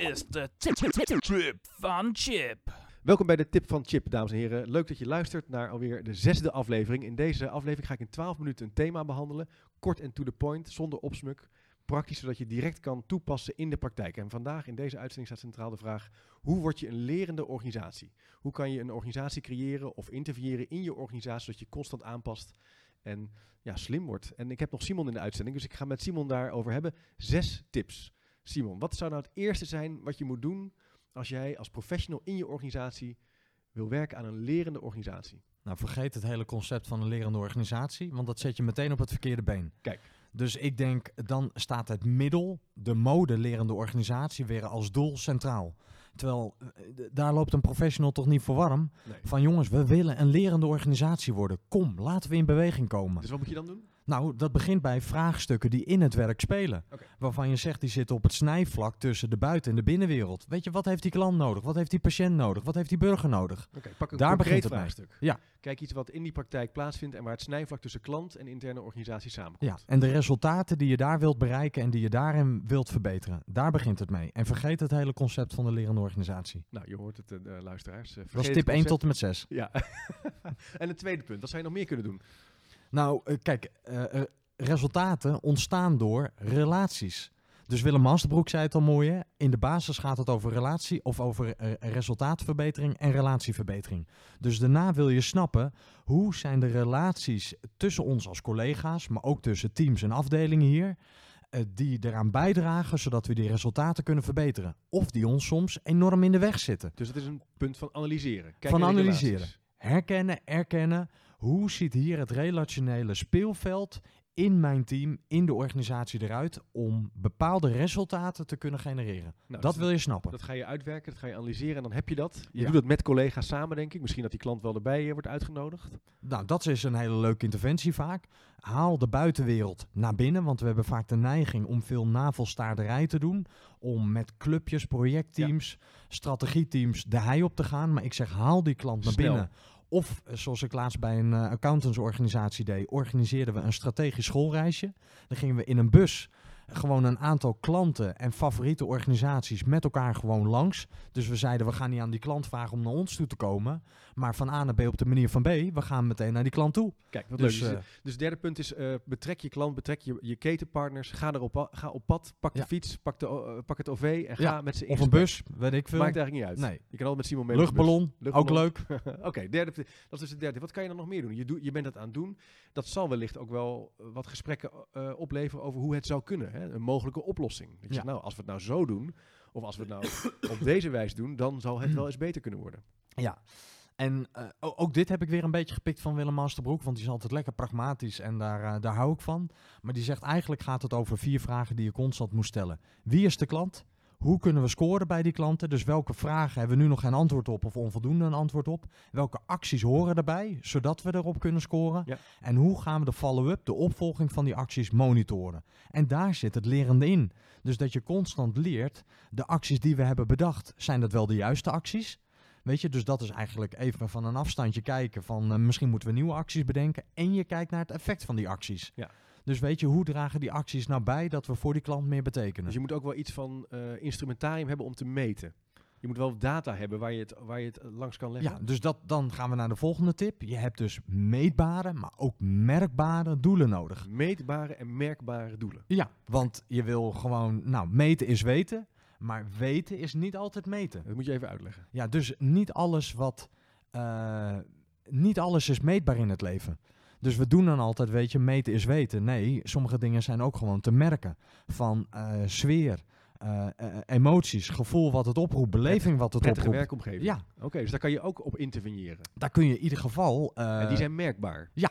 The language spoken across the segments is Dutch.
is de tip van Chip. Welkom bij de Tip van Chip, dames en heren. Leuk dat je luistert naar alweer de zesde aflevering. In deze aflevering ga ik in 12 minuten een thema behandelen. Kort en to the point, zonder opsmuk. Praktisch, zodat je direct kan toepassen in de praktijk. En vandaag in deze uitzending staat centraal de vraag: hoe word je een lerende organisatie? Hoe kan je een organisatie creëren of interveneren in je organisatie, zodat je constant aanpast en ja, slim wordt? En ik heb nog Simon in de uitzending, dus ik ga met Simon daarover hebben. Zes tips. Simon, wat zou nou het eerste zijn wat je moet doen als jij als professional in je organisatie wil werken aan een lerende organisatie? Nou, vergeet het hele concept van een lerende organisatie, want dat zet je meteen op het verkeerde been. Kijk. Dus ik denk, dan staat het middel, de mode lerende organisatie, weer als doel centraal. Terwijl, eh, daar loopt een professional toch niet voor warm. Nee. Van jongens, we willen een lerende organisatie worden. Kom, laten we in beweging komen. Dus wat moet je dan doen? Nou, dat begint bij vraagstukken die in het werk spelen. Waarvan je zegt, die zitten op het snijvlak tussen de buiten- en de binnenwereld. Weet je, wat heeft die klant nodig? Wat heeft die patiënt nodig? Wat heeft die burger nodig? Oké, pak een Daar begint het mee. vraagstuk. Ja. Kijk iets wat in die praktijk plaatsvindt en waar het snijvlak tussen klant en interne organisatie samenkomt. Ja, en de resultaten die je daar wilt bereiken en die je daarin wilt verbeteren. Daar begint het mee. En vergeet het hele concept van de lerende organisatie. Nou, je hoort het, de luisteraars. eh, Dat is vergeet tip het 1 concept. tot en met 6. Ja. en het tweede punt, wat zou je nog meer kunnen doen? Nou, eh, kijk, eh, eh, resultaten ontstaan door relaties. Dus Willem Hansbroek zei het al mooi, hè? in de basis gaat het over relatie of over resultaatverbetering en relatieverbetering. Dus daarna wil je snappen, hoe zijn de relaties tussen ons als collega's, maar ook tussen teams en afdelingen hier, die eraan bijdragen zodat we die resultaten kunnen verbeteren. Of die ons soms enorm in de weg zitten. Dus dat is een punt van analyseren. Kijk Van analyseren. Herkennen, erkennen. Hoe ziet hier het relationele speelveld in mijn team, in de organisatie eruit, om bepaalde resultaten te kunnen genereren? Nou, dat dus wil je snappen. Dat ga je uitwerken, dat ga je analyseren en dan heb je dat. Je Ja. doet dat met collega's samen, denk ik. Misschien dat die klant wel erbij eh, wordt uitgenodigd. Nou, dat is een hele leuke interventie vaak. Haal de buitenwereld naar binnen, want we hebben vaak de neiging om veel navelstaarderij te doen. Om met clubjes, projectteams, strategieteams de hei op te gaan. Maar ik zeg, haal die klant naar Snel. binnen. Of, eh, zoals ik laatst bij een eh, accountantsorganisatie deed, organiseerden we een strategisch schoolreisje. Dan gingen we in een bus gewoon een aantal klanten en favoriete organisaties met elkaar gewoon langs. Dus we zeiden, we gaan niet aan die klant vragen om naar ons toe te komen. Maar van A naar B op de manier van B, we gaan meteen naar die klant toe. Kijk, wat Dus, leuk. eh, Dus, dus het derde punt is, eh, betrek je klant, betrek je, je ketenpartners. Ga, erop, ga op pad, pak de fiets, pak, de, eh, pak het OV en ga Ja, met ze in Of een bus, weet ik veel. Maakt eigenlijk niet uit. Nee. Je kan altijd met Simon mee de. Luchtballon, Luchtballon. ook leuk. Oké, derde, dat is dus het derde. Wat kan je dan nog meer doen? Je, doet, je bent dat aan het doen. Dat zal wellicht ook wel wat gesprekken opleveren over hoe het zou kunnen. Hè? Een mogelijke oplossing. Dat je Ja. zegt, nou, als we het nou zo doen, of als we het nou op deze wijze doen, dan zal het wel eens beter kunnen worden. Ja. En eh, ook dit heb ik weer een beetje gepikt van Willem Masterbroek, want die is altijd lekker pragmatisch en daar, eh, daar hou ik van. Maar die zegt eigenlijk gaat het over vier vragen die je constant moet stellen. Wie is de klant? Hoe kunnen we scoren bij die klanten? Dus welke vragen hebben we nu nog geen antwoord op of onvoldoende een antwoord op? Welke acties horen erbij, zodat we erop kunnen scoren? Ja. En hoe gaan we de follow-up, de opvolging van die acties monitoren? En daar zit het lerende in. Dus dat je constant leert, de acties die we hebben bedacht, zijn dat wel de juiste acties? Weet je, dus dat is eigenlijk even van een afstandje kijken van eh, misschien moeten we nieuwe acties bedenken. En je kijkt naar het effect van die acties. Ja. Dus weet je, hoe dragen die acties nou bij dat we voor die klant meer betekenen? Dus je moet ook wel iets van eh, instrumentarium hebben om te meten. Je moet wel data hebben waar je het, waar je het langs kan leggen. ja, dus dat, dan gaan we naar de volgende tip. Je hebt dus meetbare, maar ook merkbare doelen nodig. Meetbare en merkbare doelen. Ja, want je wil gewoon, nou, meten is weten, maar weten is niet altijd meten. Dat moet je even uitleggen. Ja, dus niet alles wat. eh, niet alles is meetbaar in het leven. Dus we doen dan altijd, weet je, meten is weten. Nee, sommige dingen zijn ook gewoon te merken. Van eh, sfeer, eh, eh, emoties, gevoel wat het oproept, beleving wat het Prettige oproept. werkomgeving. Ja, Oké, dus daar kan je ook op interveneren. daar kun je in ieder geval. en die zijn merkbaar. ja.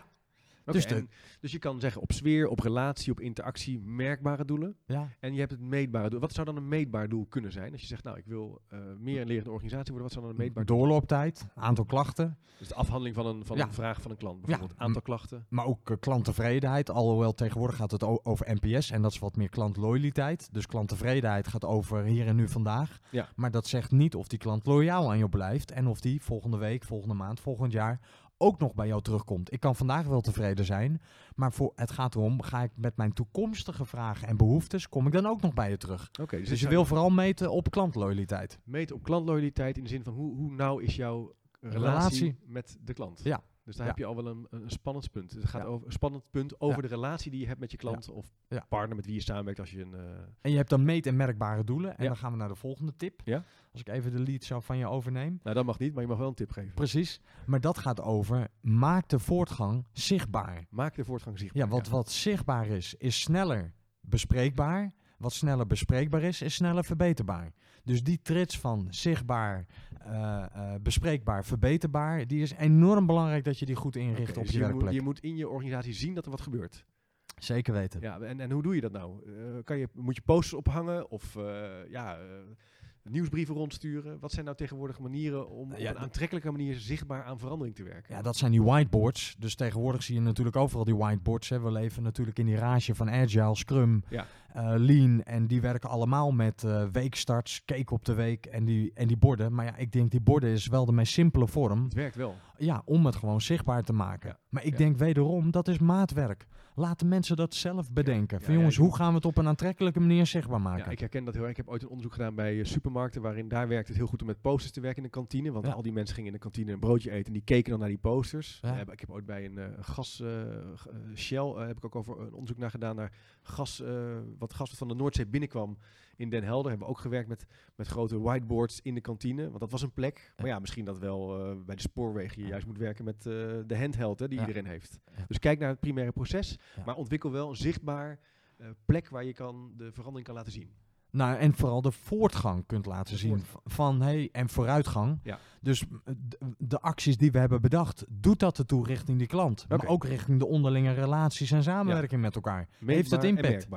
Dus en- dus je kan zeggen op sfeer, op relatie, op interactie, merkbare doelen. ja, En je hebt het meetbare doel. Wat zou dan een meetbaar doel kunnen zijn? Als je zegt, nou, ik wil eh, meer een lerende organisatie worden, wat zou dan een meetbaar doel doorlooptijd, aantal klachten, Dus de afhandeling van een, van Ja. een vraag van een klant, bijvoorbeeld. Ja. Aantal klachten. maar ook eh, klanttevredenheid. Alhoewel tegenwoordig gaat het over NPS en dat is wat meer klantloyaliteit. Dus klanttevredenheid gaat over hier en nu vandaag. Ja. Maar dat zegt niet of die klant loyaal aan je blijft en of die volgende week, volgende maand, volgend jaar ook nog bij jou terugkomt. Ik kan vandaag wel tevreden zijn, maar voor, het gaat erom, ga ik met mijn toekomstige vragen en behoeftes, kom ik dan ook nog bij je terug. Oké, Dus, dit je wil vooral meten op klantloyaliteit. meten op klantloyaliteit in de zin van hoe, hoe nauw is jouw relatie, Relatie. met de klant. Ja. Dus daar Ja. heb je al wel een, een spannend punt. Het gaat Ja. over een spannend punt over Ja. de relatie die je hebt met je klant of partner met wie je samenwerkt als je een. eh, En je hebt dan meet- en merkbare doelen. En dan gaan we naar de volgende tip. Ja. Als ik even de lead zo van je overneem. nou, dat mag niet, maar je mag wel een tip geven. Precies. Maar dat gaat over, maak de voortgang zichtbaar. Maak de voortgang zichtbaar. Ja, wat, wat zichtbaar is, is sneller bespreekbaar. Wat sneller bespreekbaar is, is sneller verbeterbaar. Dus die trits van zichtbaar, eh, eh, bespreekbaar, verbeterbaar, die is enorm belangrijk dat je die goed inricht op dus je je, werkplek. moet, je moet in je organisatie zien dat er wat gebeurt. Zeker weten. Ja, en, en hoe doe je dat nou? Eh, kan je, moet je posters ophangen of ja, nieuwsbrieven rondsturen? Wat zijn nou tegenwoordig manieren om op een aantrekkelijke manier zichtbaar aan verandering te werken? Ja, dat zijn die whiteboards. Dus tegenwoordig zie je natuurlijk overal die whiteboards. Hè. We leven natuurlijk in die rage van Agile, Scrum, Ja. Eh, Lean. En die werken allemaal met eh, weekstarts, cake op de week en die, en die borden. Maar ja, ik denk die borden is wel de meest simpele vorm. Het werkt wel. Ja, om het gewoon zichtbaar te maken. Ja. Maar ik Ja. denk wederom, dat is maatwerk. Laat de mensen dat zelf bedenken. Ja, van jongens, hoe gaan we het op een aantrekkelijke manier zichtbaar maken? Ja, ik herken dat heel erg. Ik heb ooit een onderzoek gedaan bij eh, supermarkten, waarin daar werkt het heel goed om met posters te werken in de kantine. Want al die mensen gingen in de kantine een broodje eten en die keken dan naar die posters. Ik heb ooit bij een gas, Shell, heb ik ook over een onderzoek naar gedaan naar gas, wat gas van de Noordzee binnenkwam in Den Helder. Hebben we ook gewerkt met, met grote whiteboards in de kantine, want dat was een plek. Maar ja, misschien dat wel eh, bij de spoorwegen je juist moet werken met eh, de handheld hè, die Ja. iedereen heeft. Ja. Dus kijk naar het primaire proces, maar ontwikkel wel een zichtbaar eh, plek waar je kan de verandering kan laten zien. Nou, en vooral de voortgang kunt laten zien van hey, en vooruitgang. Ja. Dus de acties die we hebben bedacht, doet dat ertoe richting die klant. Maar ook richting de onderlinge relaties en samenwerking met elkaar. Heeft het en impact?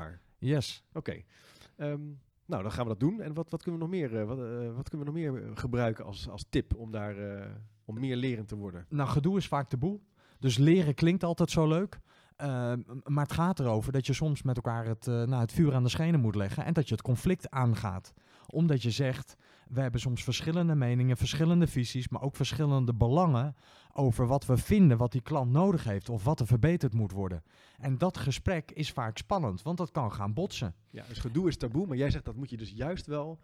Yes. Oké. Ehm, nou, dan gaan we dat doen. En wat, wat kunnen we nog meer, eh, wat, eh, wat kunnen we nog meer eh, gebruiken als, als tip om daar om meer lerend te worden? Nou, gedoe is vaak taboe. Dus leren klinkt altijd zo leuk. M- maar het gaat erover dat je soms met elkaar het, eh, nou, het vuur aan de schenen moet leggen. En dat je het conflict aangaat. Omdat je zegt, we hebben soms verschillende meningen, verschillende visies, maar ook verschillende belangen over wat we vinden, wat die klant nodig heeft of wat er verbeterd moet worden. En dat gesprek is vaak spannend, want dat kan gaan botsen. Ja, dus gedoe is taboe, maar jij zegt dat moet je dus juist wel.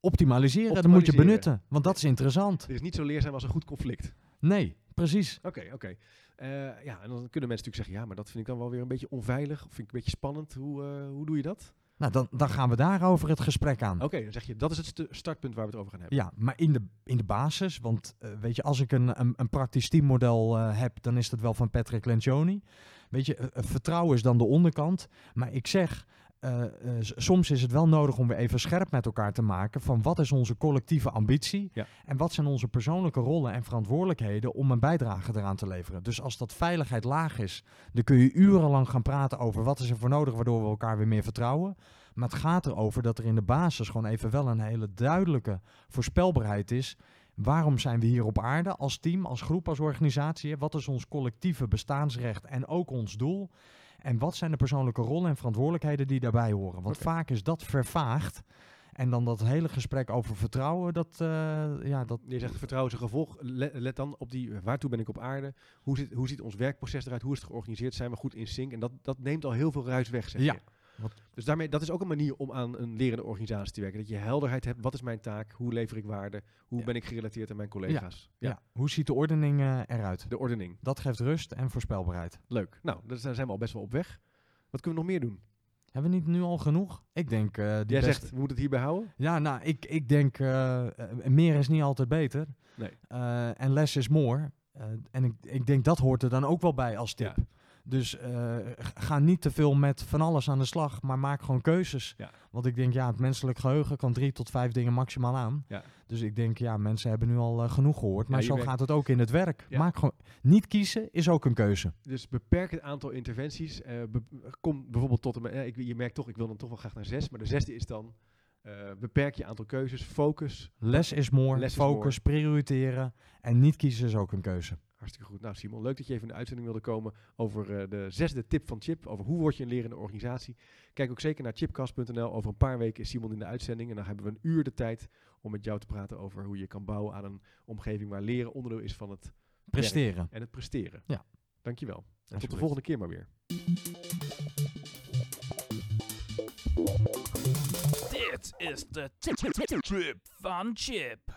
Optimaliseren, dat moet je Optimaliseren. benutten, want dat is interessant. Er is niet zo leerzaam als een goed conflict. Nee, precies. Oké, oké. Eh, ja, en dan kunnen mensen natuurlijk zeggen, ja, maar dat vind ik dan wel weer een beetje onveilig. Of vind ik een beetje spannend. Hoe, eh, hoe doe je dat? Nou, dan, dan gaan we daarover het gesprek aan. Oké, dan zeg je, dat is het startpunt waar we het over gaan hebben. Ja, maar in de, in de basis, want eh, weet je, als ik een, een, een praktisch teammodel eh, heb, dan is dat wel van Patrick Lencioni. Weet je, eh, eh, vertrouwen is dan de onderkant. Maar ik zeg, eh, eh, soms is het wel nodig om weer even scherp met elkaar te maken van wat is onze collectieve ambitie Ja. en wat zijn onze persoonlijke rollen en verantwoordelijkheden om een bijdrage eraan te leveren. Dus als dat veiligheid laag is, dan kun je urenlang gaan praten over wat is er voor nodig waardoor we elkaar weer meer vertrouwen. Maar het gaat erover dat er in de basis gewoon even wel een hele duidelijke voorspelbaarheid is. Waarom zijn we hier op aarde als team, als groep, als organisatie? Wat is ons collectieve bestaansrecht en ook ons doel? En wat zijn de persoonlijke rollen en verantwoordelijkheden die daarbij horen? Want vaak is dat vervaagd. En dan dat hele gesprek over vertrouwen, dat, eh, ja, dat, Je zegt vertrouwen is een gevolg. Let, let dan op die, waartoe ben ik op aarde? Hoe, zit, hoe ziet ons werkproces eruit? Hoe is het georganiseerd? Zijn we goed in sync? En dat, dat neemt al heel veel ruis weg, zeg Ja. je. Wat- Dus daarmee, dat is ook een manier om aan een lerende organisatie te werken. Dat je helderheid hebt. Wat is mijn taak? Hoe lever ik waarde? Hoe Ja. ben ik gerelateerd aan mijn collega's? ja. Hoe ziet de ordening eh, eruit? De ordening. Dat geeft rust en voorspelbaarheid. Leuk. Nou, daar zijn we al best wel op weg. Wat kunnen we nog meer doen? Hebben we niet nu al genoeg? Ik denk... eh, die Jij beste- zegt, we moeten het hierbij houden? Ja, nou, ik, ik denk eh, meer is niet altijd beter. Nee. En less is more. En ik, ik denk dat hoort er dan ook wel bij als tip. Ja. Dus eh, ga niet te veel met van alles aan de slag, maar maak gewoon keuzes. Ja. Want ik denk, ja, het menselijk geheugen kan drie tot vijf dingen maximaal aan. Ja. Dus ik denk, ja, mensen hebben nu al eh, genoeg gehoord. Maar zo werkt- gaat het ook in het werk. Ja. Maak gewoon, niet kiezen is ook een keuze. Dus beperk het aantal interventies. Eh, be- kom bijvoorbeeld tot... Een, eh, ik, je merkt toch, ik wil dan toch wel graag naar zes. Maar de zesde is dan... eh, beperk je aantal keuzes. Focus. Less is more, Less is focus, prioriteren. En niet kiezen is ook een keuze. Hartstikke goed. Nou Simon, leuk dat je even in de uitzending wilde komen over eh, de zesde tip van Chip. Over hoe word je een lerende organisatie. Kijk ook zeker naar chipcast.nl. Over een paar weken is Simon in de uitzending. En dan hebben we een uur de tijd om met jou te praten over hoe je kan bouwen aan een omgeving waar leren onderdeel is van het Presteren. en het presteren. Ja. Dankjewel. En tot de volgende keer maar weer. Dit is de Trip van Chip.